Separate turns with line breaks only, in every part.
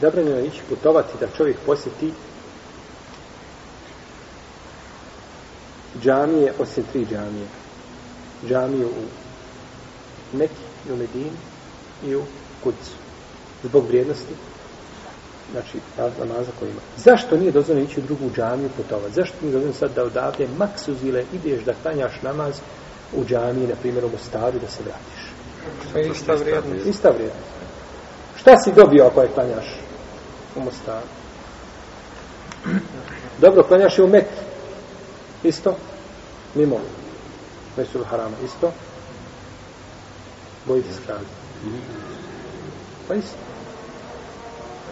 zabranjeno je ići putovati da čovjek posjeti džamije, osim tri džamije. Džamiju u Meki, u Medin i u Kucu. Zbog vrijednosti znači namaza koji ima. Zašto nije dozvoljeno ići u drugu džamiju putovati? Zašto nije dozvoljeno sad da odavde maksuzile ideš da klanjaš namaz u džamiji, na primjer u Mostaru, da se vratiš? ista vrijednost. Šta si dobio ako je klanjaš u Mostaru. Dobro, klanjaš i u Mek, Isto? Mimo. Mesul harama. Isto? Bojite se Pa isto.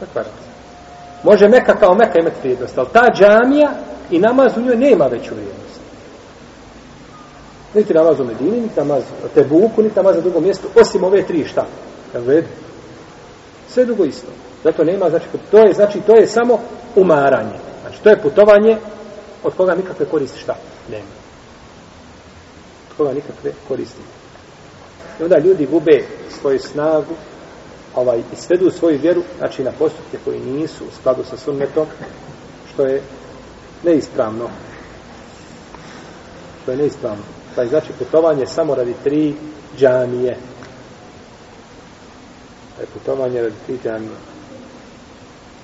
Kakva razlika? Može Meka kao Meka imati vrijednost, ali ta džamija i namaz u njoj nema veću vrijednost. Niti namaz u Medini, niti namaz u Tebuku, niti namaz na drugom mjestu, osim ove tri šta. Jel vedi? Sve drugo isto. Zato nema, znači, to je, znači, to je samo umaranje. Znači, to je putovanje od koga nikakve koristi šta? Nema. Od koga nikakve koristi. I onda ljudi gube svoju snagu ovaj, i svedu svoju vjeru, znači, na postupke koji nisu u skladu sa sunnetom, što je neispravno. Što je neispravno. Pa je, znači, putovanje samo radi tri džamije. je putovanje radi tri džanije.